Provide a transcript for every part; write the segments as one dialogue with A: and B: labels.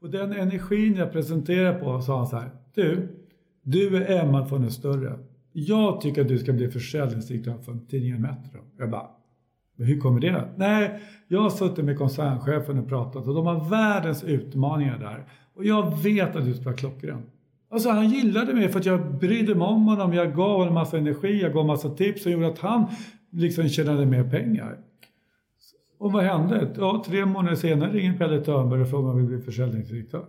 A: Och den energin jag presenterade på sa han så här. Du, du är Emma från en större. Jag tycker att du ska bli försäljningsdirektör för tidningen Metro. Jag bara, men hur kommer det? Nej, jag har suttit med koncernchefen och pratat och de har världens utmaningar där. Och jag vet att du ska vara klockren. Alltså han gillade mig för att jag brydde mig om honom. Jag gav honom massa energi, jag gav massa tips och gjorde att han liksom tjänade mer pengar. Och vad hände? Ja, tre månader senare ringer Pelle Törnberg och frågar om vi vill bli försäljningsdirektör.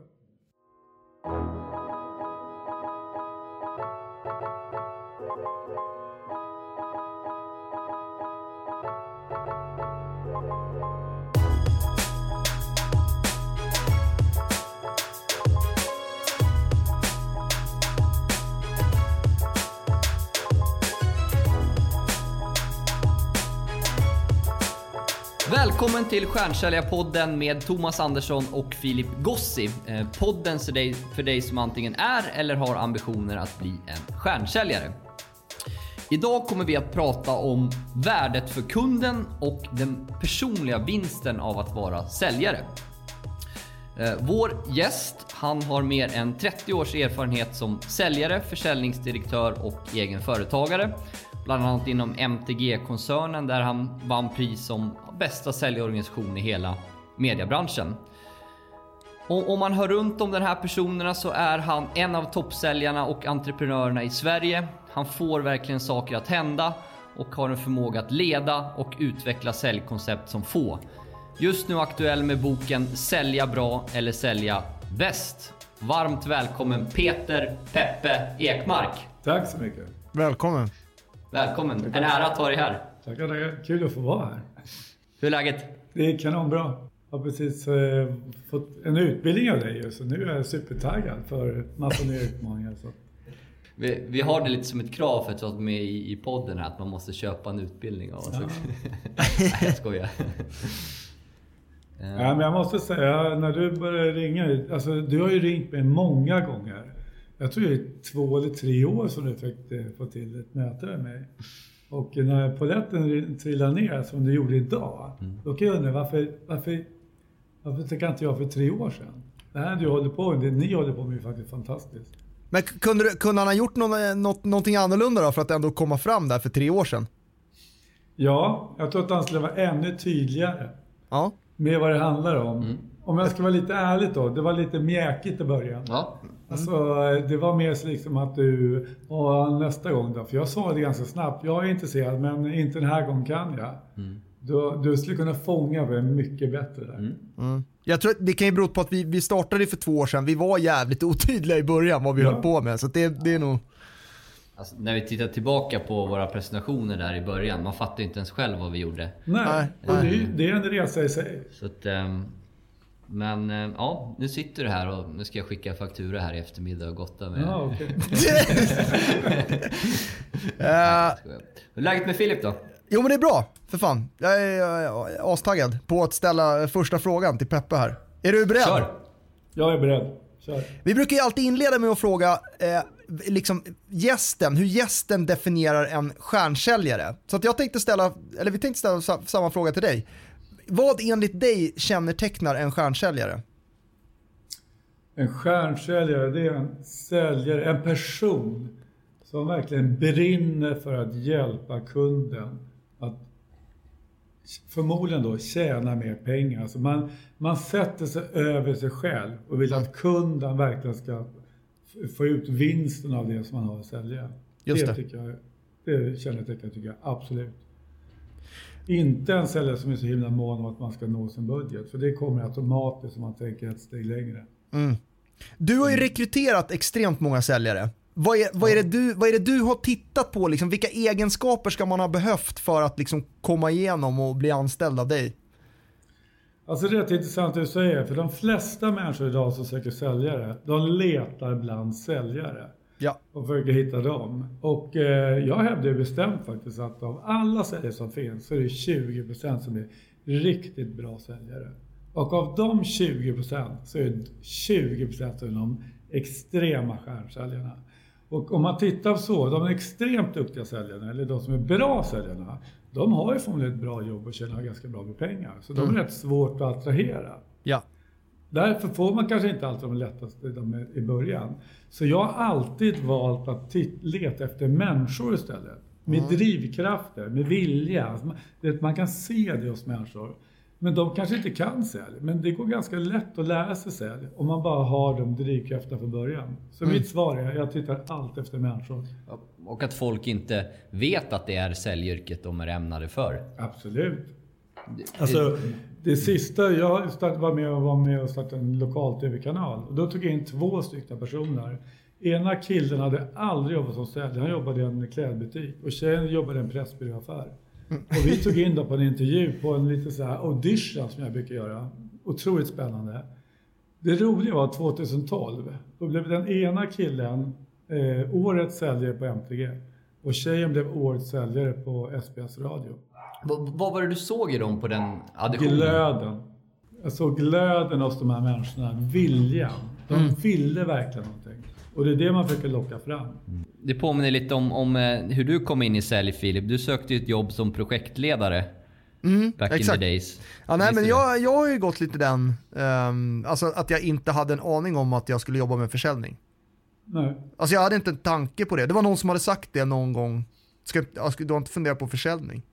B: Välkommen till Stjärnsäljarpodden med Thomas Andersson och Filip Gossi. Eh, podden för dig, för dig som antingen är eller har ambitioner att bli en stjärnsäljare. Idag kommer vi att prata om värdet för kunden och den personliga vinsten av att vara säljare. Eh, vår gäst, han har mer än 30 års erfarenhet som säljare, försäljningsdirektör och egen företagare. Bland annat inom MTG-koncernen där han vann pris som bästa säljorganisation i hela mediebranschen. Och om man hör runt om den här personerna så är han en av toppsäljarna och entreprenörerna i Sverige. Han får verkligen saker att hända och har en förmåga att leda och utveckla säljkoncept som få. Just nu aktuell med boken Sälja bra eller sälja bäst. Varmt välkommen Peter Peppe Ekmark.
A: Tack så mycket.
C: Välkommen.
B: Välkommen. En ära att ha dig här.
A: Tackar, tackar. Kul att få vara här.
B: Hur är läget?
A: Det är kanonbra. Jag har precis eh, fått en utbildning av dig så nu är jag supertaggad för massa nya utmaningar. Så.
B: Vi, vi, har det lite som ett krav för att vara med i, i podden här, att man måste köpa en utbildning av oss. Ja. Nej, jag skojar.
A: Ja, men jag måste säga, när du började ringa, alltså du har ju ringt mig många gånger. Jag tror det är två eller tre år som du fick eh, få till ett möte med mig. Och när poletten trillade ner som du gjorde idag, mm. då kan jag undra varför, varför, varför tycker inte jag för tre år sedan? Det här du håller på med, det ni håller på med är faktiskt fantastiskt.
C: Men kunde, du, kunde han ha gjort något, något, någonting annorlunda då för att ändå komma fram där för tre år sedan?
A: Ja, jag tror att han skulle vara ännu tydligare.
C: Ja.
A: Med vad det handlar om. Mm. Om jag ska vara lite ärlig då, det var lite mjäkigt i början.
B: Ja.
A: Alltså, det var mer liksom att du, och nästa gång då, för jag sa det ganska snabbt, jag är intresserad men inte den här gången kan jag. Mm. Du, du skulle kunna fånga mig mycket bättre där. Mm.
C: Mm. Jag tror att det kan ju bero på att vi, vi startade för två år sedan, vi var jävligt otydliga i början vad vi ja. höll på med. Så det, det är nog...
B: Alltså, när vi tittar tillbaka på våra presentationer där i början, man fattar ju inte ens själv vad vi gjorde.
A: Nej, och det, det är en resa i sig.
B: Så att, um, men eh, ja, nu sitter du här och nu ska jag skicka faktura här i eftermiddag och gotta med...
A: Ja, okay.
B: Hur är läget med Filip då?
C: Jo men det är bra, för fan. Jag är, jag är astaggad på att ställa första frågan till Peppe här. Är du beredd?
B: Kör!
A: Jag är beredd. Kör.
C: Vi brukar ju alltid inleda med att fråga eh, liksom gästen, hur gästen definierar en stjärnsäljare. Så att jag tänkte ställa, eller vi tänkte ställa samma fråga till dig. Vad enligt dig kännetecknar en stjärnsäljare?
A: En stjärnsäljare, det är en säljare, en person som verkligen brinner för att hjälpa kunden att förmodligen då tjäna mer pengar. Alltså man, man sätter sig över sig själv och vill att kunden verkligen ska få ut vinsten av det som man har att sälja.
C: Just det.
A: Det, tycker jag, det kännetecknar tycker jag absolut. Inte en säljare som är så himla mån om att man ska nå sin budget. För det kommer automatiskt om man tänker ett steg längre.
C: Mm. Du har ju rekryterat extremt många säljare. Vad är, vad, är det du, vad är det du har tittat på? Liksom, vilka egenskaper ska man ha behövt för att liksom, komma igenom och bli anställd av dig?
A: Alltså det är rätt intressant det du säger, för de flesta människor idag som söker säljare, de letar bland säljare.
C: Ja.
A: Och försöker hitta dem. Och eh, jag hävdar bestämt faktiskt att av alla säljare som finns så är det 20% som är riktigt bra säljare. Och av de 20% så är det 20% av de extrema stjärnsäljarna. Och om man tittar så, de extremt duktiga säljarna, eller de som är bra säljarna, de har ju förmodligen ett bra jobb och tjänar ganska bra med pengar. Så de är mm. rätt svårt att attrahera. Därför får man kanske inte alltid de lättaste de i början. Så jag har alltid valt att leta efter människor istället. Med mm. drivkrafter, med vilja. Alltså, man kan se det hos människor. Men de kanske inte kan sälj. Men det går ganska lätt att lära sig sälj om man bara har de drivkrafterna från början. Så mm. mitt svar är, jag tittar alltid efter människor.
B: Och att folk inte vet att det är säljyrket de är ämnade för.
A: Absolut. Alltså, det sista, jag var med och var med och startade en lokal tv-kanal. Och då tog jag in två stycken personer. Ena killen hade aldrig jobbat som säljare, han jobbade i en klädbutik. Och tjejen jobbade i en pressbyråaffär. Och vi tog in dem på en intervju på en lite så här audition som jag brukar göra. Otroligt spännande. Det roliga var 2012, då blev den ena killen eh, årets säljare på MTG och tjejen blev årets säljare på SBS radio.
B: V vad var det du såg i dem på den auditionen?
A: Glöden. Jag såg glöden hos de här människorna, viljan. De mm. ville verkligen någonting. Och det är det man försöker locka fram.
B: Det påminner lite om, om eh, hur du kom in i sälj Filip. Du sökte ju ett jobb som projektledare. Mm, back exakt. in the days.
C: Ja, nej, men jag, jag har ju gått lite den, um, alltså att jag inte hade en aning om att jag skulle jobba med försäljning. Nej. Alltså jag hade inte en tanke på det. Det var någon som hade sagt det någon gång. Ska, ska, du har inte funderat på försäljning?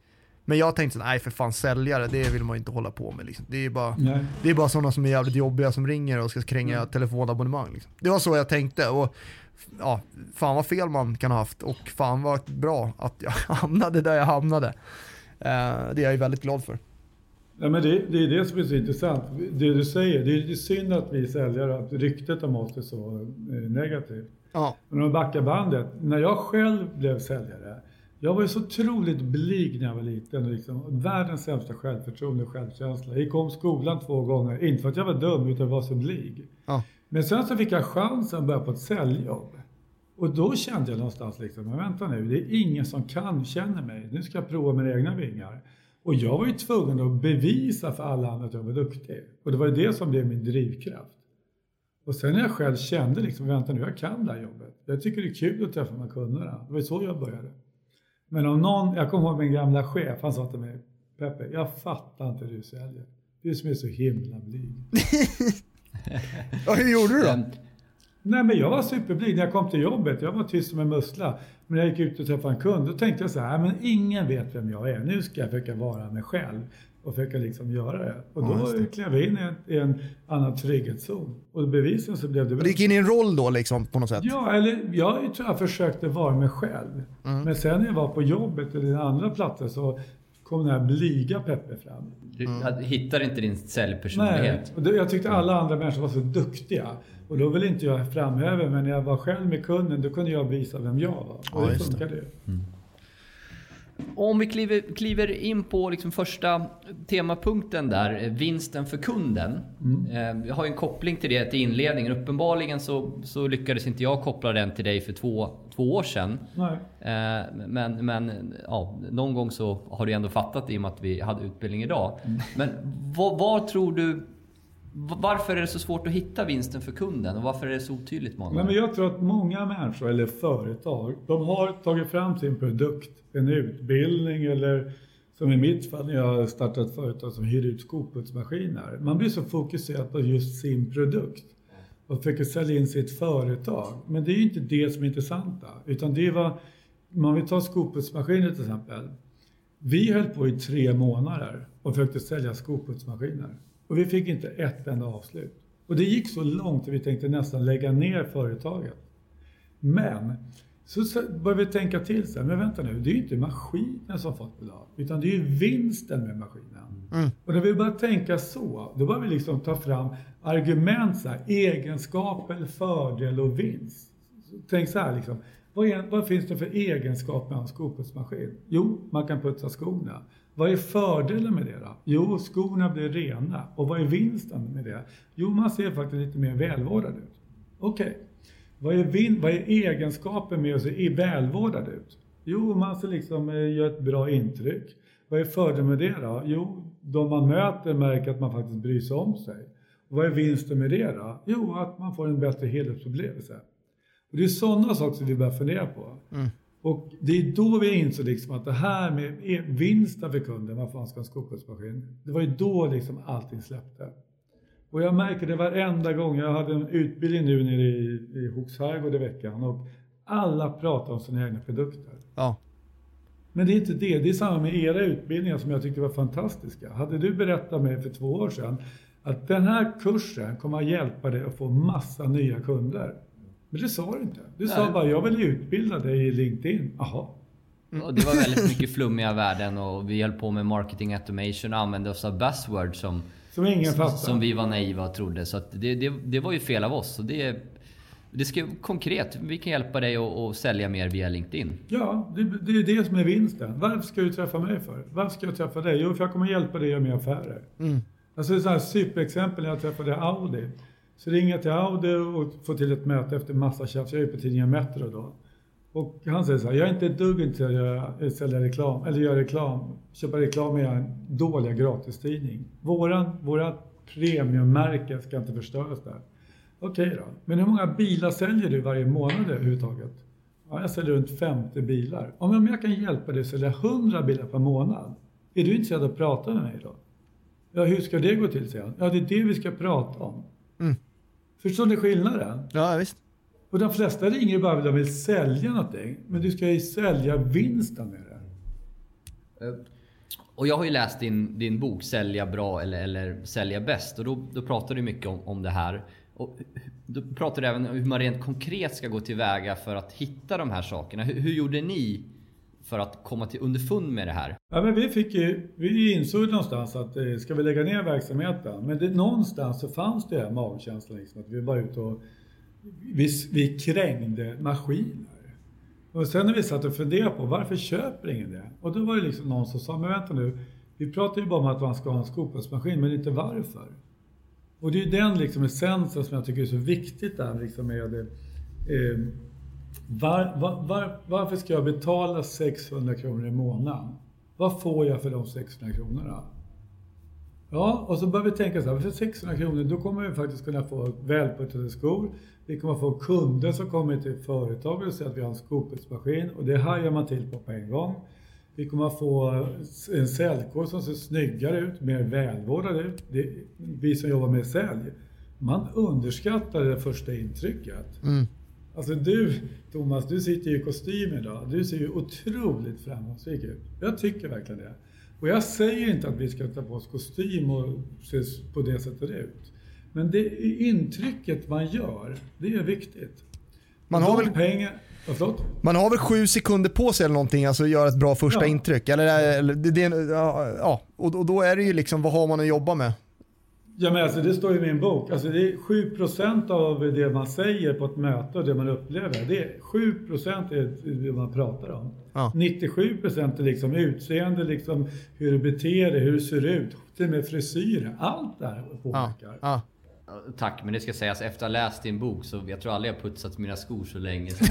C: Men jag tänkte nej för fan säljare, det vill man inte hålla på med. Liksom. Det, är bara, det är bara sådana som är jävligt jobbiga som ringer och ska kränga mm. telefonabonnemang. Liksom. Det var så jag tänkte. Och, ja, fan vad fel man kan ha haft och fan vad bra att jag hamnade där jag hamnade. Uh, det är jag väldigt glad för.
A: Ja, men det, det, är det som är så intressant. Det du säger, det är synd att vi säljare, att ryktet om oss är så eh, negativt. Ja. Men om backar bandet, när jag själv blev säljare, jag var ju så otroligt blyg när jag var liten. Liksom. Världens sämsta självförtroende och självkänsla. Jag gick om skolan två gånger, inte för att jag var dum, utan var så blyg. Ja. Men sen så fick jag chansen att börja på ett säljjobb. Och då kände jag någonstans liksom, men vänta nu, det är ingen som kan, känner mig. Nu ska jag prova mina egna vingar. Och jag var ju tvungen att bevisa för alla andra att jag var duktig. Och det var ju det som blev min drivkraft. Och sen när jag själv kände liksom, vänta nu, jag kan det här jobbet. Jag tycker det är kul att träffa de här kunderna. Det var så jag började. Men om någon, jag kommer ihåg min gamla chef, han sa till mig, Peppe, jag fattar inte hur du säljer. Du som är så himla blyg.
C: ja, hur gjorde du då?
A: Nej men jag var superblyg när jag kom till jobbet. Jag var tyst som en mussla. Men när jag gick ut och träffade en kund, då tänkte jag så här, men ingen vet vem jag är. Nu ska jag försöka vara mig själv och försöka liksom göra det. Och då ja, klev jag in i en, i en annan trygghetszon. Och bevisligen så blev det.
C: Du gick in i en roll då liksom på något sätt?
A: Ja, eller jag tror jag försökte vara mig själv. Mm. Men sen när jag var på jobbet eller andra platser så kom den här blyga Peppe fram.
B: Du mm. hittade inte din säljpersonlighet?
A: Nej, och jag tyckte alla andra människor var så duktiga. Och då vill inte jag framhäva, men när jag var själv med kunden, då kunde jag visa vem jag var. Och ja, det funkade ju. Mm.
B: Om vi kliver, kliver in på liksom första temapunkten där, vinsten för kunden. Mm. Eh, jag har en koppling till det till inledningen. Uppenbarligen så, så lyckades inte jag koppla den till dig för två, två år sedan. Nej. Eh, men men ja, någon gång så har du ändå fattat i och med att vi hade utbildning idag. Mm. Men vad, vad tror du varför är det så svårt att hitta vinsten för kunden och varför är det så otydligt många
A: Men Jag tror att många människor eller företag, de har tagit fram sin produkt, en utbildning eller som i mitt fall när jag startade startat ett företag som hyr ut skoputsmaskiner. Man blir så fokuserad på just sin produkt och försöker sälja in sitt företag. Men det är ju inte det som är intressanta, utan det är vad, man vill ta skoputsmaskiner till exempel. Vi höll på i tre månader och försökte sälja skoputsmaskiner. Och vi fick inte ett enda avslut. Och det gick så långt att vi tänkte nästan lägga ner företaget. Men så började vi tänka till så här, men vänta nu, det är ju inte maskinen som fått betalt, utan det är ju vinsten med maskinen. Mm. Och när vi började tänka så, då började vi liksom ta fram argument, så här, egenskaper, fördel och vinst. Tänk så här liksom, vad, är, vad finns det för egenskaper med en skoputsmaskin? Jo, man kan putsa skorna. Vad är fördelen med det då? Jo, skorna blir rena. Och vad är vinsten med det? Jo, man ser faktiskt lite mer välvårdad ut. Okej. Okay. Vad, är vad är egenskapen med att se välvårdad ut? Jo, man ser liksom, eh, gör ett bra intryck. Vad är fördelen med det då? Jo, de man möter märker att man faktiskt bryr sig om sig. Vad är vinsten med det då? Jo, att man får en bättre helhetsupplevelse. Och det är sådana saker som vi börjar fundera på. Mm. Och det är då vi insåg liksom att det här med vinsten för kunden, varför man ska en skoputsmaskin, det var ju då liksom allting släppte. Och jag märker det varenda gång. Jag hade en utbildning nu nere i, i Hooks herrgård i veckan och alla pratar om sina egna produkter.
C: Ja.
A: Men det är inte det. Det är samma med era utbildningar som jag tyckte var fantastiska. Hade du berättat mig för två år sedan att den här kursen kommer att hjälpa dig att få massa nya kunder. Men det sa du inte. Du sa bara, jag vill utbilda dig i LinkedIn. Jaha.
B: Och det var väldigt mycket flummiga värden och vi höll på med marketing automation och använde oss av buzzwords som,
A: Som ingen fattar.
B: som vi var naiva och trodde. Så att det, det, det var ju fel av oss. Och det, det ska konkret, vi kan hjälpa dig att, att sälja mer via LinkedIn.
A: Ja, det, det är det som är vinsten. Varför ska du träffa mig för? Varför ska jag träffa dig? Jo, för jag kommer hjälpa dig att göra mer affärer.
C: Mm.
A: Alltså ett sånt här superexempel när jag träffade Audi. Så ringer jag till Audi och får till ett möte efter massa tjafs. Jag är på tidningen Metro då. Och han säger så här, jag är inte ett dugg intresserad av att eh, sälja reklam, eller göra reklam, köpa reklam i en dålig gratistidning. Våran, våra premiummärke ska inte förstöras där. Okej då, men hur många bilar säljer du varje månad överhuvudtaget? Ja, jag säljer runt 50 bilar. Om jag kan hjälpa dig att sälja 100 bilar per månad, är du intresserad av att prata med mig då? Ja, hur ska det gå till, säger han. Ja, det är det vi ska prata om.
C: Mm.
A: Förstår ni skillnaden?
C: Ja, visst.
A: Och de flesta ringer bara för att de vill sälja någonting. Men du ska ju sälja vinsten med det.
B: Och jag har ju läst din, din bok Sälja bra eller, eller Sälja bäst och då, då pratar du mycket om, om det här. Och då pratar du även om hur man rent konkret ska gå tillväga för att hitta de här sakerna. Hur, hur gjorde ni för att komma till underfund med det här?
A: Ja, men vi, fick ju, vi insåg någonstans att eh, ska vi lägga ner verksamheten? Men det, någonstans så fanns det här magkänslan liksom, att vi var ute och vi, vi krängde maskiner. Och sen när vi satt och funderade på varför köper ingen det? Och då var det liksom någon som sa, men vänta nu, vi pratar ju bara om att man ska ha en skopasmaskin, men inte varför. Och det är ju den liksom essensen som jag tycker är så viktigt där liksom med eh, var, var, var, varför ska jag betala 600 kronor i månaden? Vad får jag för de 600 kronorna? Ja, och så börjar vi tänka så här, för 600 kronor då kommer vi faktiskt kunna få välputsade skor. Vi kommer få kunder som kommer till företaget och säger att vi har en skoputsmaskin och det hajar man till på på en gång. Vi kommer att få en säljkår som ser snyggare ut, mer välvårdad ut. Det, vi som jobbar med sälj, man underskattar det första intrycket.
C: Mm.
A: Alltså du, Thomas, du sitter ju i kostym idag. Du ser ju otroligt framgångsrik ut. Jag tycker verkligen det. Och jag säger inte att vi ska ta på oss kostym och se på det sättet ut. Men det intrycket man gör, det är viktigt.
C: Man har väl-
A: pengar... Ja?
C: Man har väl sju sekunder på sig eller någonting, alltså att göra ett bra första
A: Ja.
C: intryck. Eller, eller det, det, ja, ja. Och, och då är det ju liksom, vad har man att jobba med?
A: Ja, men alltså, det står i min bok. Alltså, det är 7% av det man säger på ett möte och det man upplever. Det är 7% är det man pratar om.
C: Ja.
A: 97% är liksom utseende, liksom hur du beter dig, hur du ser ut, till och med frisyren. Allt
C: Ja,
A: påverkar.
C: ja.
B: Ja, Tack, men det ska sägas efter att ha läst din bok så jag tror aldrig jag putsat mina skor så länge som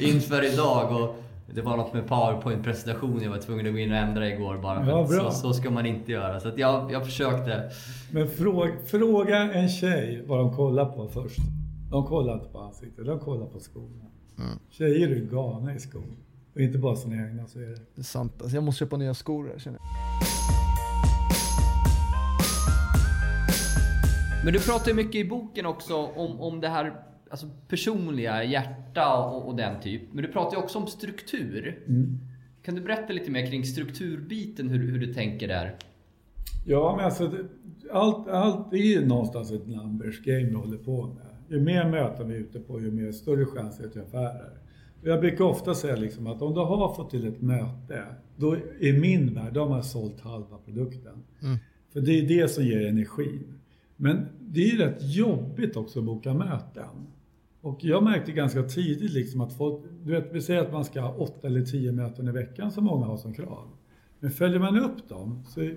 B: inför idag. Och det var något med powerpoint-presentation jag var tvungen att gå in och ändra igår bara
A: Ja,
B: så, så ska man inte göra. Så att jag, jag försökte.
A: Men fråga, fråga en tjej vad de kollar på först. De kollar inte på ansiktet, de kollar på skorna. Tjejer är galna i skor. Och inte bara sina egna, så är det.
C: Det är sant. Alltså, jag måste köpa nya skor här, känner jag.
B: Men du pratar ju mycket i boken också om, om det här alltså personliga, hjärta och, och den typ. Men du pratar ju också om struktur. Kan du berätta lite mer kring strukturbiten, hur, hur du tänker där?
A: Ja, men alltså det, allt, allt är ju någonstans ett numbers game vi håller på med. Ju mer möten vi är ute på, ju mer större chans är det till affärer. Och jag brukar ofta säga liksom att om du har fått till ett möte, då i min värld, då har man sålt halva produkten. För det är det som ger energin. Men det är ju rätt jobbigt också att boka möten. Och jag märkte ganska tidigt liksom att folk, du vet, vi säger att man ska ha åtta eller tio möten i veckan som många har som krav. Men följer man upp dem så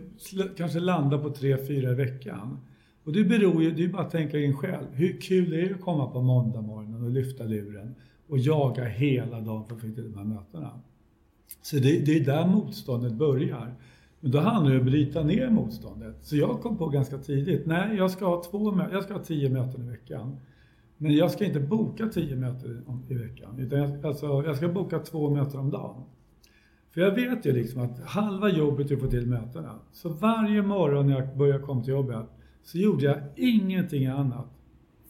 A: kanske landar på tre, fyra i veckan. Och det beror ju, det är bara att tänka in själv. Hur kul är det att komma på måndag morgonen och lyfta luren och jaga hela dagen för att få till de här mötena? Så det, det är där motståndet börjar. Men då handlar det om att bryta ner motståndet. Så jag kom på ganska tidigt, nej jag ska ha, två, mö- jag ska ha tio möten i veckan. Men jag ska inte boka tio möten i veckan. Utan jag, alltså, jag ska boka två möten om dagen. För jag vet ju liksom att halva jobbet är att få till mötena. Så varje morgon när jag börjar komma till jobbet, så gjorde jag ingenting annat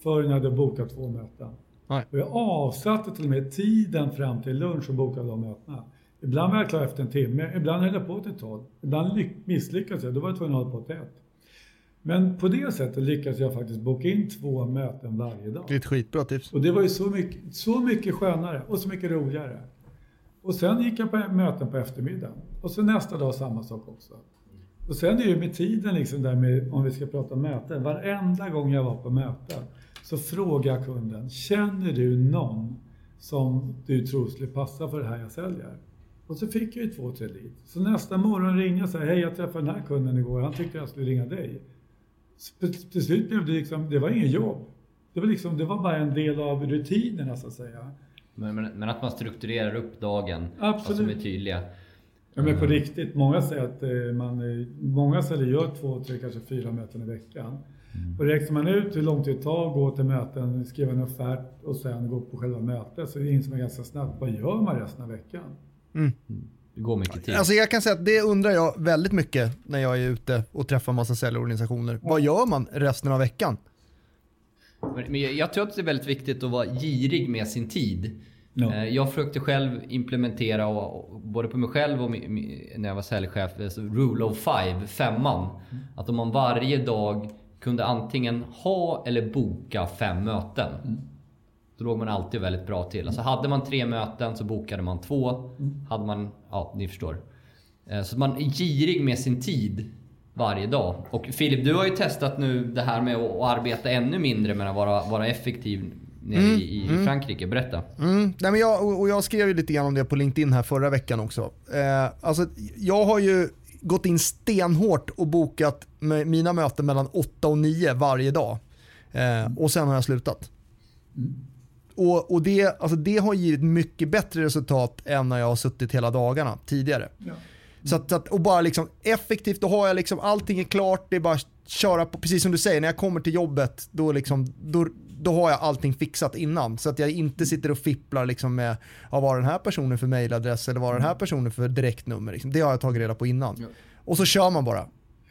A: förrän jag hade bokat två möten.
C: Nej.
A: Och jag avsatte till och med tiden fram till lunch och bokade de mötena. Ibland var jag klar efter en timme, ibland höll jag på till tolv. Ibland lyck- misslyckades jag, då var jag tvungen att hålla på till ett. Men på det sättet lyckades jag faktiskt boka in två möten varje dag.
C: Det är ett skitbra tips.
A: Och det var ju så mycket, så mycket skönare och så mycket roligare. Och sen gick jag på möten på eftermiddagen. Och så nästa dag samma sak också. Och sen är det ju med tiden liksom där med, om vi ska prata möten. Varenda gång jag var på möten så frågar jag kunden, känner du någon som du tror skulle passa för det här jag säljer? Och så fick jag ju två, tre lead. Så nästa morgon ringde jag och sa, hej jag träffade den här kunden igår, han tyckte jag skulle ringa dig. Till slut blev det liksom, det var ingen jobb. Det var, liksom, det var bara en del av rutinerna så att säga.
B: Men, men, men att man strukturerar upp dagen.
A: Absolut.
B: Och som är tydliga.
A: Ja, men på riktigt, många säger att eh, man, eh, många säljer gör två, tre, kanske fyra möten i veckan. Och räknar man ut hur lång tid det tar att gå till möten, skriva en offert och sen gå på själva mötet så inser man ganska snabbt, vad gör man resten av veckan?
B: Det går mycket tid.
C: Alltså jag kan säga att det undrar jag väldigt mycket när jag är ute och träffar massa säljorganisationer. Vad gör man resten av veckan?
B: Men jag- tror att det är väldigt viktigt att vara girig med sin tid.
A: Ja.
B: Eh, Jag försökte själv implementera, och, både på mig själv och när jag var säljchef, alltså rule of five, femman. Att om man varje dag kunde antingen ha eller boka fem möten. Då låg man alltid väldigt bra till. Alltså hade man tre möten så bokade man två. Hade man, ja ni förstår. Eh, Så man är girig med sin tid varje dag. Och Filip, du har ju testat nu det här med att arbeta ännu mindre men att vara, vara effektiv nere i, i Frankrike. Berätta.
C: Mm, nej men jag, och- jag skrev ju lite grann om det på LinkedIn här förra veckan också. Eh, alltså, jag har ju gått in stenhårt och bokat mina möten mellan 8 och 9 varje dag. Eh, och sen har jag slutat. Och, och det, alltså det har givit mycket bättre resultat än när jag har suttit hela dagarna tidigare.
A: Ja.
C: Så att, så att, och bara liksom effektivt, då har jag liksom allting är klart, det är bara att köra på, precis som du säger, när jag kommer till jobbet då, liksom, då, då har jag allting fixat innan. Så att jag inte sitter och fipplar liksom med, ja, vad den här personen för mailadress eller vad den här personen för direktnummer. Liksom. Det har jag tagit reda på innan.
B: Ja.
C: Och så kör man bara.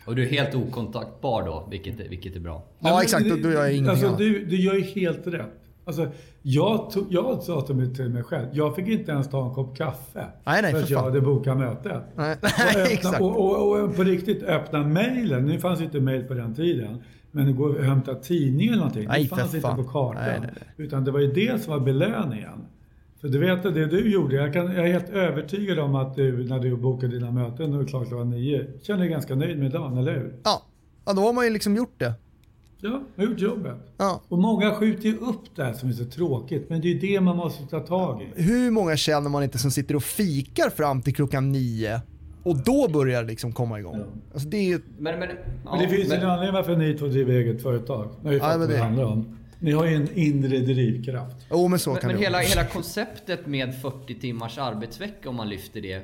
B: Och du är helt okontaktbar då, vilket, är- vilket är bra.
C: Ja, exakt,
A: det-
C: då- då gör jag ingenting
A: alltså,
C: annat.
A: du, du gör ju helt rätt. Alltså, jag, tog, jag sa till mig, till mig själv, jag fick inte ens ta en kopp kaffe.
C: Nej, nej,
A: för
C: för
A: att jag hade bokat mötet.
C: Nej,
A: Och, öppna, och, och, och på riktigt öppna mejlen. Nu fanns ju inte mejl på den tiden. Men gå och hämta tidning eller någonting.
C: Nej,
A: det fanns inte på kartan.
C: Nej, nej,
A: Utan det var ju det som var belöningen. För du vet det du gjorde, jag, kan, jag är helt övertygad om att du när du bokade dina möten och det var klockan nio, känner dig ganska nöjd med dagen, eller hur?
C: Ja. ja, då har man ju liksom gjort det.
A: Ja, har gjort jobbet.
C: Ja.
A: Och många skjuter ju upp det här som är så tråkigt, men det är ju det man måste ta tag i.
C: Hur många känner man inte som sitter och fikar fram till klockan nio och då börjar det liksom komma igång? Alltså det är ju,
B: Men, men, ja,
A: Men det finns ju
B: men-
A: en anledning varför ni två driver eget företag. Ni har ju
C: Ja,
A: fattat
C: men
A: vad det
C: det-
A: handlar om. Ni har ju en inre drivkraft.
C: jo men så
B: Men,
C: kan
B: men
C: det
B: hela,
C: vara.
B: hela konceptet med 40 timmars arbetsvecka om man lyfter det.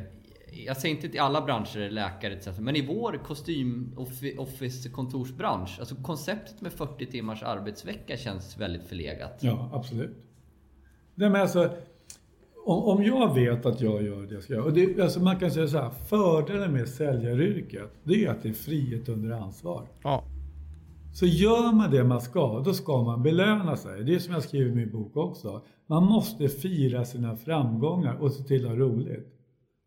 B: Jag säger inte till alla branscher, läkare etc. Men i vår kostym offi- office kontorsbransch. Alltså konceptet med 40 timmars arbetsvecka känns väldigt förlegat.
A: Ja, absolut. Nej, men alltså, om, om jag vet att jag gör det jag ska göra. Och det, alltså man kan säga så här, fördelen med säljaryrket, det är att det är frihet under ansvar.
C: Ja.
A: Så gör man det man ska, då ska man belöna sig. Det är som jag skriver i min bok också. Man måste fira sina framgångar och se till att ha roligt.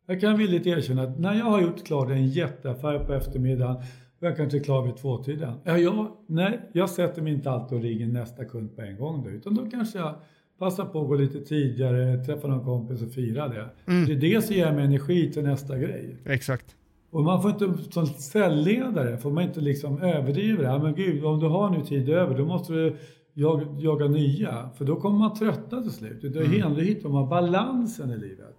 A: Jag kan villigt erkänna att när jag har gjort klart en jätteaffär på eftermiddagen och jag kanske är klar vid tvåtiden. Ja, jag, nej, jag sätter mig inte alltid och ringer nästa kund på en gång då, utan då kanske jag passar på att gå lite tidigare, träffa någon kompis och fira det. Det är det som ger mig energi till nästa grej.
C: Exakt.
A: Och man får inte, som säljledare, får man inte liksom överdriva det. Men gud, om du har nu tid över, då måste du jaga, jaga nya. För då kommer man tröttna till slut. Det är mm. Hittar man balansen i livet.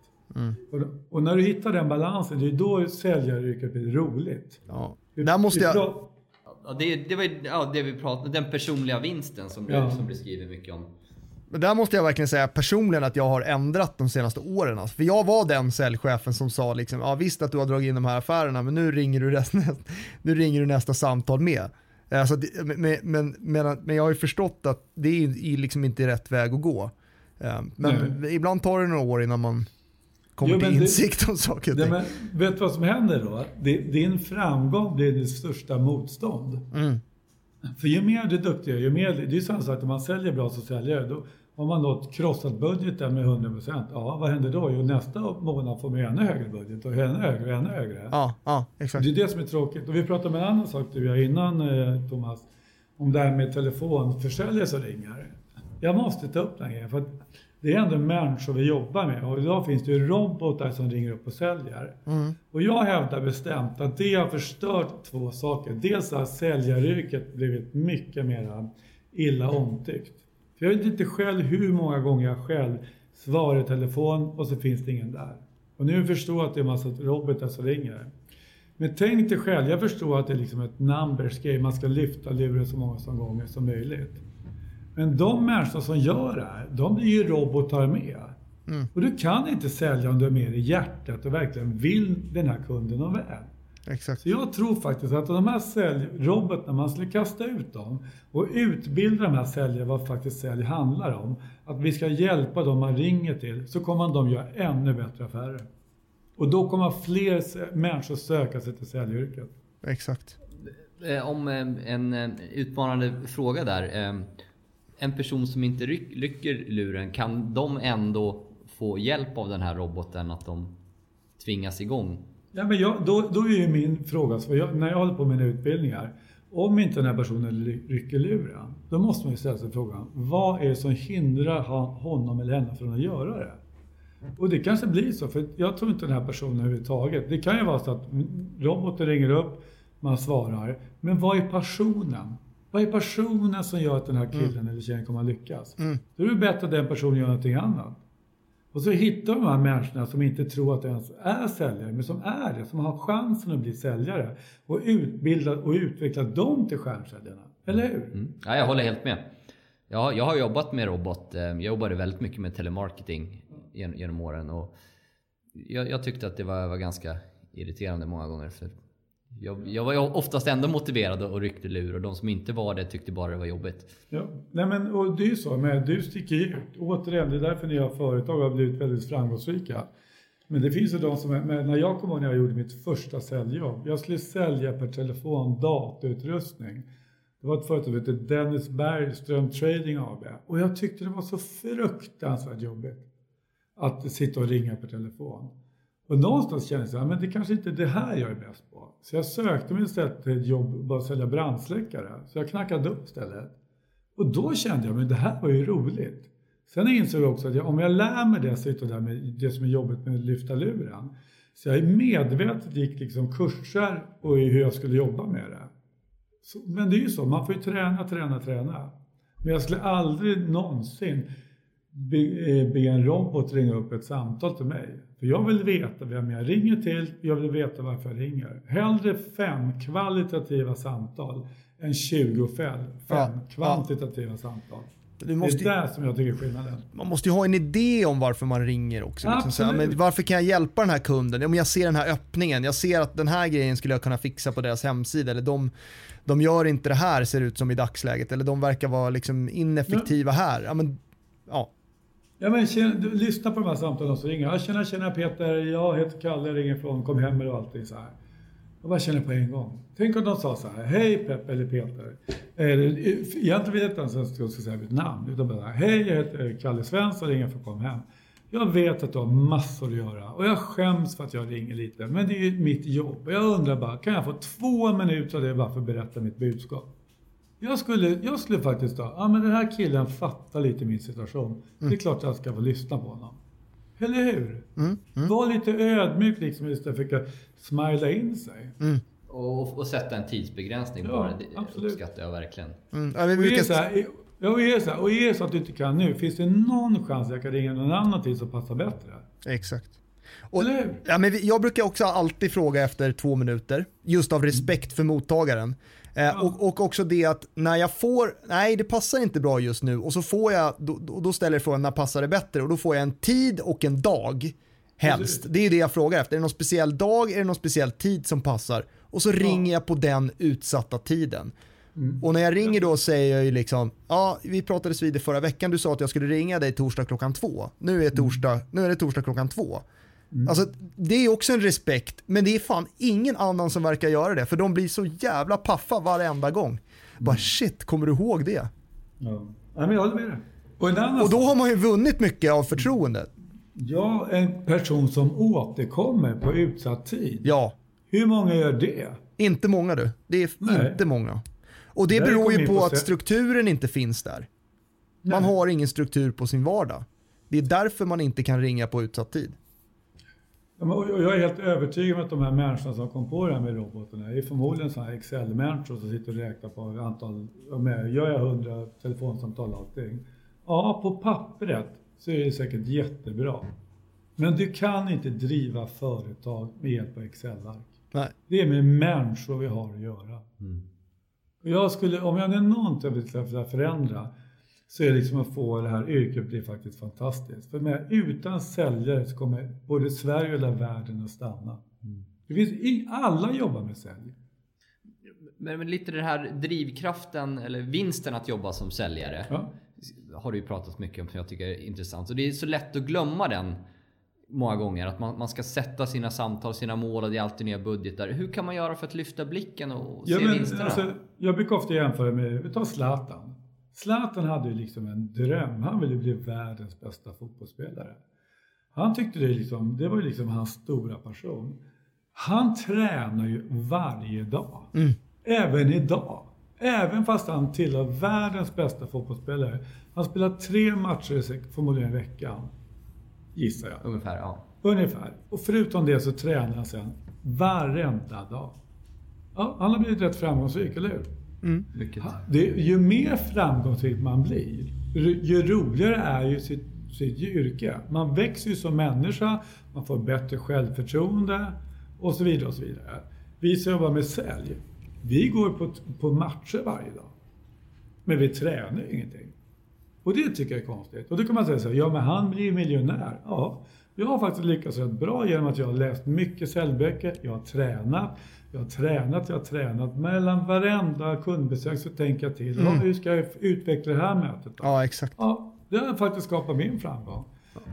A: Och, och när du hittar den balansen, det är då säljaryrket blir roligt.
C: Ja. Där måste jag...
B: Ja, det, det var ju- ja, det vi pratade den personliga vinsten som du,
A: Ja.
B: som du skriver mycket om.
C: Men där måste jag verkligen säga personligen att jag har ändrat de senaste åren. Alltså. För jag var den säljchefen som sa liksom, ja visst att du har dragit in de här affärerna men nu ringer du, resten, nu ringer du nästa samtal med. Alltså, men, men, men, men jag har ju förstått att det är liksom inte rätt väg att gå. Eh, Men ibland tar det några år innan man kommer
A: Jo,
C: till
A: det-
C: insikt om saker och ting.
A: men, vet du vad som händer då? Det- Din framgång blir ditt största motstånd.
C: Mm.
A: För ju mer du är duktig, ju mer, det är ju samma sak att om man säljer bra så säljer då har man nått krossat budgeten med 100 procent. Ja, vad händer då? Jo, nästa månad får man ännu högre budget och ännu högre och ännu högre.
C: Ja, ja, exakt.
A: Det är det som är tråkigt. Och vi pratade om en annan sak du jag innan eh, Thomas, om det här med telefonförsäljare som ringer. Jag måste ta upp den grejen för att det är ändå människor vi jobbar med och idag finns det ju robotar som ringer upp och säljer.
C: Mm.
A: Och jag hävdar bestämt att det har förstört två saker. Dels har säljaryrket blivit mycket mer illa omtyckt. För jag vet inte själv hur många gånger jag själv svarar i telefon och så finns det ingen där. Och nu förstår jag att det är en massa robotar som ringer. Men tänk dig själv, jag förstår att det är liksom ett numbers game, man ska lyfta luren så många som gånger som möjligt. Men de människor som gör det här, de blir ju robotar med.
C: Mm.
A: Och du kan inte sälja om du är med i hjärtat och verkligen vill den här kunden och väl.
C: Exakt.
A: Så jag tror faktiskt att de här säljrobotarna, man skulle kasta ut dem och utbilda de här säljare vad faktiskt sälj handlar om. Att vi ska hjälpa dem man ringer till, så kommer de göra ännu bättre affärer. Och då kommer fler människor söka sig till säljyrket.
C: Exakt.
B: Eh, Om eh, en eh, utmanande fråga där. En person som inte ryck, rycker luren, kan de ändå få hjälp av den här roboten att de tvingas igång?
A: Ja, men jag, då, då är ju min fråga, så jag, när jag håller på med mina utbildningar, om inte den här personen rycker luren, då måste man ju ställa sig frågan, vad är det som hindrar honom eller henne från att göra det? Och det kanske blir så, för jag tror inte den här personen överhuvudtaget. Det kan ju vara så att roboten ringer upp, man svarar, men vad är passionen? Vad är passionen som gör att den här killen eller tjejen kommer att lyckas?
C: Mm.
A: Då är det bättre att den personen gör någonting annat. Och så hittar de här människorna som inte tror att de ens är säljare, men som är det, som har chansen att bli säljare. Och utbilda och utveckla dem till stjärnsäljarna. Eller hur?
B: Mm. Ja, jag håller helt med. Jag, jag har jobbat med robot. eh, Jag jobbade väldigt mycket med telemarketing gen- genom åren. Och jag, jag tyckte att det var, var ganska irriterande många gånger. För jag, jag var oftast ändå motiverad och ryckte lur och de som inte var det tyckte bara det var jobbigt.
A: Ja. Nej men och det är ju så, men du sticker ut. Återigen, det är därför ni har företag och har blivit väldigt framgångsrika. Men det finns ju de som, men när jag kom ihåg när jag gjorde mitt första säljjobb. Jag skulle sälja per telefon datautrustning. Det var ett företag som hette Dennis Bergström Trading AB. Och jag tyckte det var så fruktansvärt jobbigt. Att sitta och ringa per telefon. Och någonstans kände jag att det kanske inte är det här jag är bäst på. Så jag sökte mig istället till ett jobb bara att sälja brandsläckare. Så jag knackade upp istället. Och då kände jag, men det här var ju roligt. Sen insåg jag också att jag, om jag lär mig dessutom det, med det som är jobbigt med att lyfta luren. Så jag medvetet gick liksom kurser och i hur jag skulle jobba med det. Så, men det är ju så, man får ju träna, träna, träna. Men jag skulle aldrig någonsin be, eh, be en robot ringa upp ett samtal till mig. För jag vill veta vem jag ringer till, jag vill veta varför jag ringer. Hellre fem kvalitativa samtal än 20 fem,
C: Ja,
A: fem kvantitativa samtal.
C: Du måste,
A: det är det som jag tycker är skillnaden.
C: man måste ju ha en idé om varför man ringer också. Liksom så här, men varför kan jag hjälpa den här kunden? Om jag ser den här öppningen, jag ser att den här grejen skulle jag kunna fixa på deras hemsida. Eller de, de gör inte det här ser det ut som i dagsläget. Eller de verkar vara liksom ineffektiva här. Ja, men, ja.
A: Ja, men tjena, du, lyssna på de här samtalen som ringer. Jag tjena, tjena Peter, jag heter Kalle, ringer från Kom hem och allting så här. Jag bara känner på en gång. Tänk om de sa så här, hej Peppe, eller Peter. Eller, egentligen vet jag inte ens att jag ska säga mitt namn. Utan bara, hej jag heter Kalle Svensson, ringer från Kom hem. Jag vet att du har massor att göra och jag skäms för att jag ringer lite. Men det är ju mitt jobb. Och jag undrar bara, kan jag få två minuter av det bara för att berätta mitt budskap? Jag skulle, jag skulle faktiskt då, ja men den här killen fattar lite min situation. Det är klart att jag ska få lyssna på honom. Eller hur?
C: Mm,
A: Var lite ödmjuk liksom istället för att försöka smila in sig.
B: Och, och sätta en tidsbegränsning
A: Ja,
B: på det, det
A: absolut.
B: uppskattar jag verkligen.
C: Mm, ja, vi
A: Och är,
C: brukar,
A: det så här, och är det så här, och är det så att du inte kan nu, finns det någon chans att jag kan ringa någon annan tid som passar bättre?
C: exakt. Och, ja, men jag brukar också alltid fråga efter två minuter, just av respekt för mottagaren. Eh, och, och också det att när jag får, nej det passar inte bra just nu och så får jag, då, då ställer jag frågan när passar det bättre och då får jag en tid och en dag helst. Det är det jag frågar efter, är det någon speciell dag, är det någon speciell tid som passar? Och så ringer jag på den utsatta tiden. Och när jag ringer då säger jag ju liksom, ja vi pratades vid det förra veckan, du sa att jag skulle ringa dig torsdag klockan två. Nu är, torsdag, nu är det torsdag klockan två. Alltså det är också en respekt, men det är fan ingen annan som verkar göra det, för de blir så jävla paffa varenda gång. Bara shit, kommer du ihåg det?
A: Ja. ja men jag håller med dig. Och, annan
C: Och då har man ju vunnit mycket av förtroendet.
A: Ja, en person som återkommer på utsatt tid.
C: Ja,
A: Hur många gör det?
C: inte många du. Det är
A: Nej.
C: inte många. Och det
A: Där
C: beror ju på
A: på
C: att strukturen inte finns där. Man
A: Nej.
C: har ingen struktur på sin vardag. Det är därför man inte kan ringa på utsatt tid.
A: Jag är helt övertygad om att de här människorna som kom på det här med robotarna är förmodligen sådana här Excel-människor som sitter och räknar på antal, gör jag 100 telefonsamtal och allting. Ja, på pappret så är det säkert jättebra. Men du kan inte driva företag med hjälp av Excel-ark. Det är med människor vi har att göra. Och jag skulle, om jag är någonting jag vill förändra så är det liksom att få det här yrket bli faktiskt fantastiskt. För med, utan säljare så kommer både Sverige och hela världen att stanna. Det finns i, alla jobbar med sälj.
B: Men, men lite den här drivkraften eller vinsten att jobba som säljare.
A: Ja.
B: Har du ju pratat mycket om som jag tycker är intressant. Och det är så lätt att glömma den många gånger. Att man, man ska sätta sina samtal, sina mål och det är alltid nya budgetar. Hur kan man göra för att lyfta blicken och se
A: Ja, men,
B: vinsterna?
A: alltså, jag brukar ofta jämföra med, vi tar Zlatan. Zlatan hade ju liksom en dröm. Han ville bli världens bästa fotbollsspelare. Han tyckte det, liksom, det var liksom hans stora passion. Han tränar ju varje dag. Även idag. Även fast han tillhör världens bästa fotbollsspelare. Han spelar tre matcher förmodligen i veckan. Gissar jag.
B: Ungefär, ja.
A: Ungefär. Och förutom det så tränar han sen varenda dag. Ja, han har blivit rätt framgångsrik, eller hur?
B: Mm.
A: Det, ju mer framgångsrik man blir, ju- ju roligare är ju sitt, sitt yrke. Man växer ju som människa, man får bättre självförtroende och så vidare. och så vidare. Vi som jobbar med sälj, vi går på, på matcher varje dag. Men vi tränar ju ingenting. Och det tycker jag är konstigt. Och då kan man säga så här, ja men han blir ju miljonär. Ja, jag har faktiskt lyckats rätt bra genom att jag har läst mycket säljböcker, jag har tränat, jag har tränat, jag har tränat. Mellan varenda kundbesök så tänker jag till, ja, hur ska jag utveckla det här mötet då?
C: Ja, exakt.
A: Ja, det har faktiskt skapat min framgång.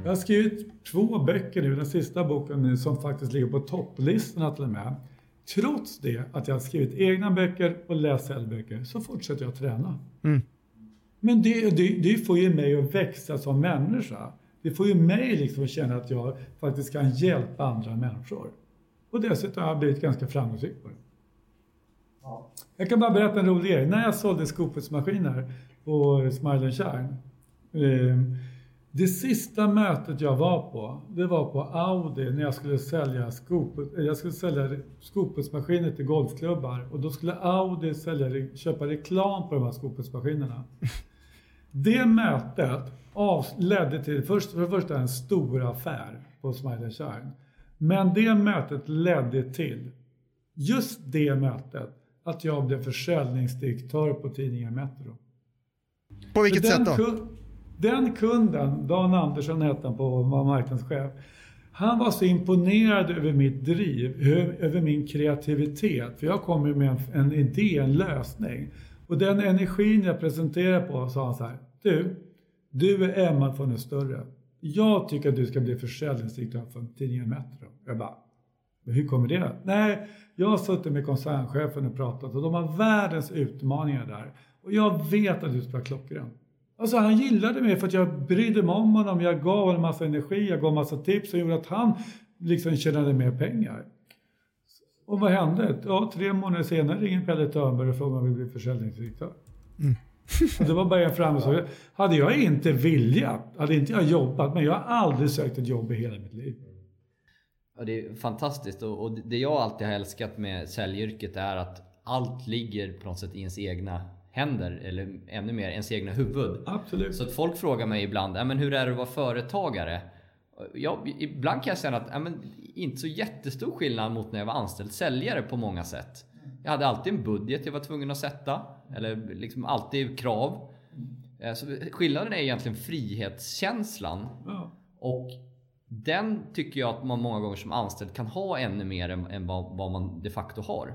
A: Jag har skrivit två böcker nu, den sista boken nu, som faktiskt ligger på topplistorna till och med. Trots det att jag har skrivit egna böcker och läst säljböcker så fortsätter jag träna. Men det, det, det får ju mig att växa som människa. Det får ju mig liksom att känna att jag faktiskt kan hjälpa andra människor. Och dessutom har jag blivit ganska framgångsrik på det. Jag kan bara berätta en rolig grej. När jag sålde skopelsmaskiner på Smile Shine. Eh, det sista mötet jag var på, det var på Audi när jag skulle sälja, skopet, eh, jag skulle sälja skopelsmaskiner till golfklubbar. Och då skulle Audi sälja, köpa reklam på de här skopelsmaskinerna. Det mötet av, ledde till, först, för det första en stor affär på Smile Shine. Men det mötet ledde till, just det mötet, att jag blev försäljningsdirektör på tidningen Metro.
C: På vilket
A: den,
C: sätt då?
A: den kunden, Dan Andersson hette han på, var marknadschef. Han var så imponerad över mitt driv, över min kreativitet. För jag kom ju med en, en idé, en lösning. Och den energin jag presenterade på sa han så här. Du, du är Emma från den större. Jag tycker att du ska bli försäljningsdirektör för tidningen Metro. Jag bara, men hur kommer det? Nej, jag har suttit med koncernchefen och pratat och de har världens utmaningar där. Och jag vet att du ska vara klockren. Alltså han gillade mig för att jag brydde mig om honom. Jag gav honom massa energi, jag gav massa tips som gjorde att han liksom tjänade mer pengar. Och vad hände? Ja, tre månader senare ringer Pelle Törnberg och frågar om vi blir försäljningsdirektör. Och det var bara en framgång. Hade jag inte viljat, hade inte jag jobbat, men jag har aldrig sökt ett jobb i hela mitt liv.
B: Ja, det är fantastiskt och, och det jag alltid har älskat med säljyrket är att allt ligger på något sätt i ens egna händer eller ännu mer ens egna huvud.
A: Absolut.
B: Så att folk frågar mig ibland, "Ja, men hur är det att vara företagare? Ja, ibland kan jag säga att men, inte så jättestor skillnad mot när jag var anställd säljare på många sätt. Jag hade alltid en budget jag var tvungen att sätta. Eller liksom alltid krav. Eh, Så skillnaden är egentligen frihetskänslan.
A: Ja.
B: Och den tycker jag att man många gånger som anställd kan ha ännu mer än, än vad, vad man de facto har.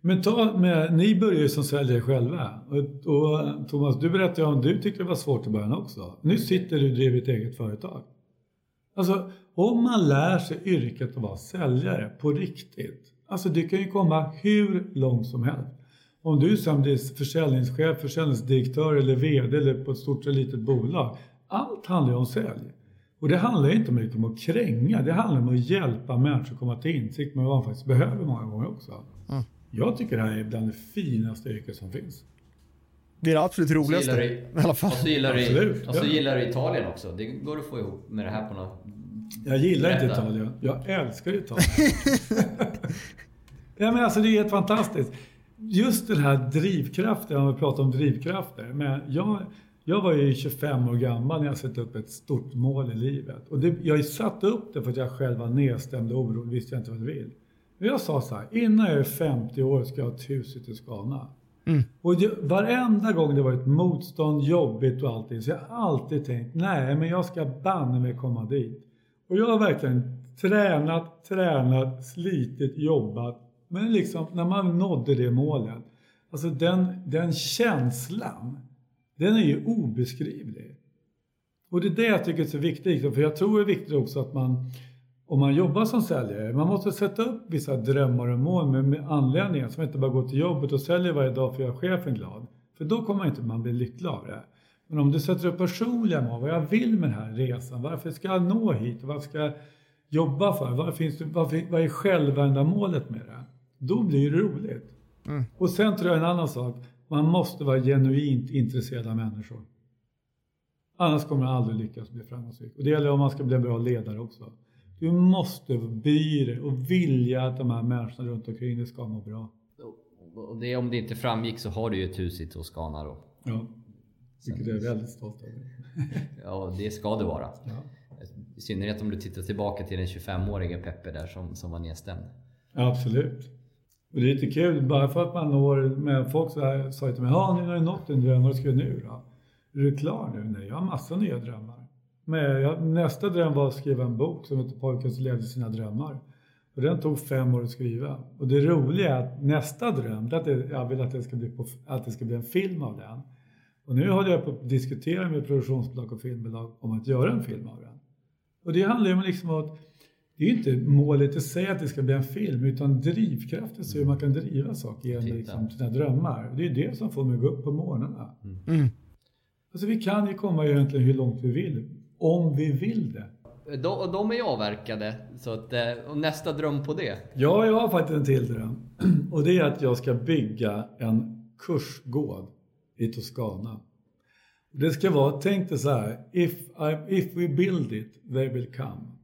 A: Men ta med, ni började ju som säljare själva. Och, och Thomas, du berättade om du tyckte det var svårt i början också. Nu sitter du och driver ett eget företag. Alltså, om man lär sig yrket att vara säljare på riktigt. Alltså, du kan ju komma hur långt som helst. Om du sen blir försäljningschef, försäljningsdirektör eller VD eller på ett stort eller litet bolag. Allt handlar ju om sälj. Och det handlar inte om att kränga, det handlar om att hjälpa människor att komma till insikt med vad man faktiskt behöver många gånger också.
C: Mm.
A: Jag tycker det här är bland det finaste yrket som finns.
C: Det är det absolut roligaste.
B: gillar
C: I
B: du-
C: alla fall.
B: Och så gillar och så gillar du Italien också. Det går att få ihop med det här på något...
A: Jag gillar inte
B: Berätta.
A: Italien. Jag älskar Italien. ja, men alltså det är helt fantastiskt. Just den här drivkraften, om vi pratar om drivkrafter. Men jag, jag var ju 25 år gammal när jag satte upp ett stort mål i livet. Och det, jag satte upp det för att jag själv var nedstämd och orolig, visste jag inte vad jag vill. Men jag sa så här, innan jag är 50 år ska jag ha ett hus i Skåne. Och det, varenda gång det var ett motstånd, jobbigt och allting, så jag har alltid tänkt, nej men jag ska banne mig komma dit. Och jag har verkligen tränat, tränat, slitit, jobbat. Men liksom när man nådde det målet, alltså den, den känslan, den är ju obeskrivlig. Och det är det jag tycker är så viktigt, för jag tror det är viktigt också att man, om man jobbar som säljare, man måste sätta upp vissa drömmar och mål med, med anledningar, som inte bara går till jobbet och säljer varje dag för att göra chefen glad. För då kommer man inte man bli lycklig av det. Men om du sätter upp personliga mål, vad jag vill med den här resan, varför ska jag nå hit, vad ska jag jobba för, vad, finns det, vad, vad är självändamålet med det? Då blir det roligt. Och sen tror jag en annan sak, man måste vara genuint intresserad av människor. Annars kommer man aldrig lyckas bli framgångsrik. Och det gäller om man ska bli en bra ledare också. Du måste bry dig och vilja att de här människorna runt omkring dig ska må bra.
B: Och det, om det inte framgick så har du ju ett hus i Toscana då.
A: Ja, vilket jag är väldigt stolt över.
B: Ja, det ska det vara.
A: Ja.
B: I synnerhet om du tittar tillbaka till den 25-årige Peppe där som, som var nedstämd.
A: Ja, absolut. Och det är lite kul, bara för att man når, med folk så här, sa till mig, ja nu har du nått din dröm, vad ska du nu då? Är du klar nu? Nej, jag har massa nya drömmar. Men jag, nästa dröm var att skriva en bok som heter Pojken som levde sina drömmar. Och den tog fem år att skriva. Och det roliga är att nästa dröm, det är att jag vill att det, ska bli på, att det ska bli en film av den. Och nu håller jag på att diskutera med produktionsbolag och filmbolag om att göra en film av den. Och det handlar ju om liksom att det är ju inte målet i sig att det ska bli en film utan drivkraften, så hur man kan driva saker genom liksom, sina drömmar. Och det är det som får mig att gå upp på morgnarna.
C: Mm.
A: Alltså vi kan ju komma egentligen hur långt vi vill, om vi vill det.
B: De, och de är ju avverkade. Så att, eh, och nästa dröm på det.
A: Ja, jag har faktiskt en till dröm. Och det är att jag ska bygga en kursgård i Toscana. Det ska vara, tänk dig så här, if, I, if we build it, they will come.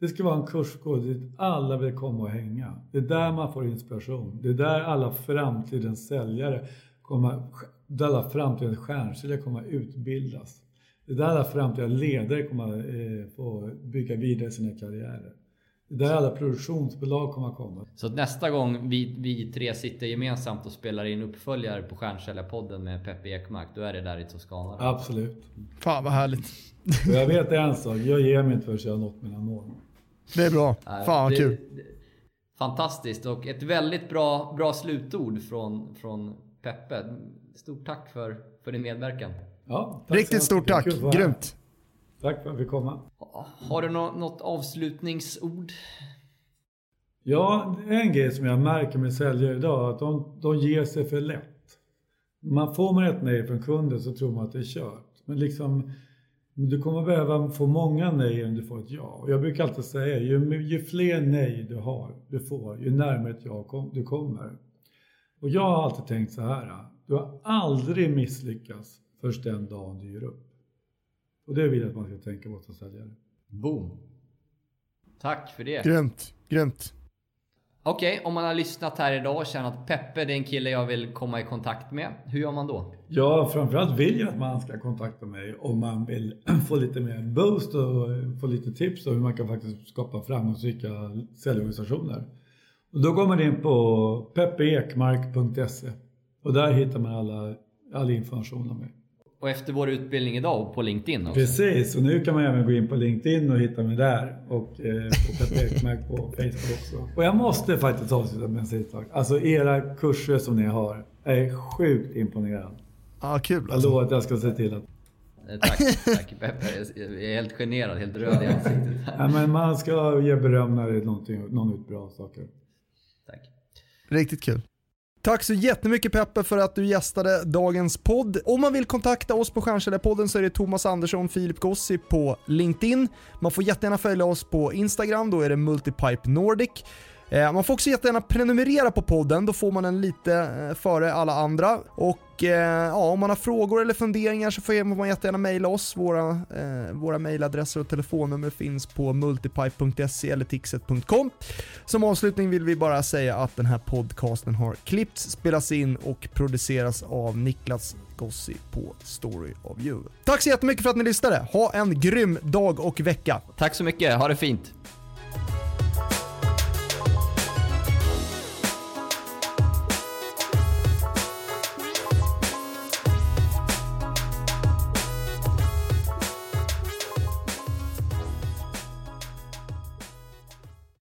A: Det ska vara en kursgård dit alla vill komma och hänga. Det är där man får inspiration. Det är där alla framtidens säljare kommer, där alla framtidens stjärnsäljare kommer att utbildas. Det är där alla framtida ledare kommer att eh, få bygga vidare sina karriärer. Det är där alla produktionsbolag kommer att komma.
B: Så att nästa gång vi, vi tre sitter gemensamt och spelar in uppföljare på Stjärnsäljarpodden med Peppe Ekmark, då är det där i Toscana.
A: Absolut.
C: Fan vad härligt.
A: Och jag vet en sak, jag ger mig inte förrän jag har nått mina mål.
C: Det är bra. Fan vad
B: det-
C: kul.
B: det- Fantastiskt och ett väldigt bra, bra slutord från, från Peppe. Stort tack för, för din medverkan.
A: Ja, tack
C: Riktigt stort tack. Grymt.
A: Tack för att fick komma.
B: Har du nå- något avslutningsord?
A: Ja, en grej som jag märker med säljare idag, att de, de ger sig för lätt. Man får man ett nej från kunden så tror man att det är kört. Men liksom, du kommer behöva få många nej än du får ett ja. Och jag brukar alltid säga, ju, ju fler nej du har, du får, ju närmare ett ja kom, du kommer. Och jag har alltid tänkt så här, du har aldrig misslyckats först den dagen du ger upp. Och det vill jag att man ska tänka på som säljare.
B: Boom! Tack för det.
C: Grymt. Grymt.
B: Okej, om man har lyssnat här idag och känner att Peppe det är en kille jag vill komma i kontakt med. Hur gör man då?
A: Ja, framförallt vill jag att man ska kontakta mig om man vill få lite mer boost och få lite tips om hur man kan faktiskt skapa framgångsrika säljorganisationer. Och då går man in på peppeekmark.se och där hittar man alla, all information om mig.
B: Och efter vår utbildning idag på LinkedIn också.
A: Precis, och nu kan man även gå in på LinkedIn och hitta mig där och eh, på Ekmark på Facebook också. Och jag måste faktiskt avsluta med en sista sak. Alltså era kurser som ni har är sjukt imponerande.
C: Ja, kul
A: Jag
C: alltså.
A: lovar att jag ska se till att
B: Eh, Tack, tack Peppe. Jag är helt generad, helt röd i ansiktet.
A: Ja, men man ska ge beröm när det är någon ut bra saker.
B: Tack.
C: Riktigt kul. Tack så jättemycket Peppe för att du gästade dagens podd. Om man vill kontakta oss på Stjärnkällarpodden så är det Thomas Andersson, Filip Gossi på LinkedIn. Man får jättegärna följa oss på Instagram, då är det Multipipe Nordic. Eh, man får också jättegärna prenumerera på podden, då får man den lite eh, före alla andra. Och eh, ja, om man har frågor eller funderingar så får man jättegärna mejla oss. Våra, eh, våra mejladresser och telefonnummer finns på multipipe.se eller tixet.com. Som avslutning vill vi bara säga att den här podcasten har klippts, spelats in och produceras av Niklas Gossi på Story of You. Tack så jättemycket för att ni lyssnade. Ha en grym dag och vecka.
B: Tack så mycket, ha det fint.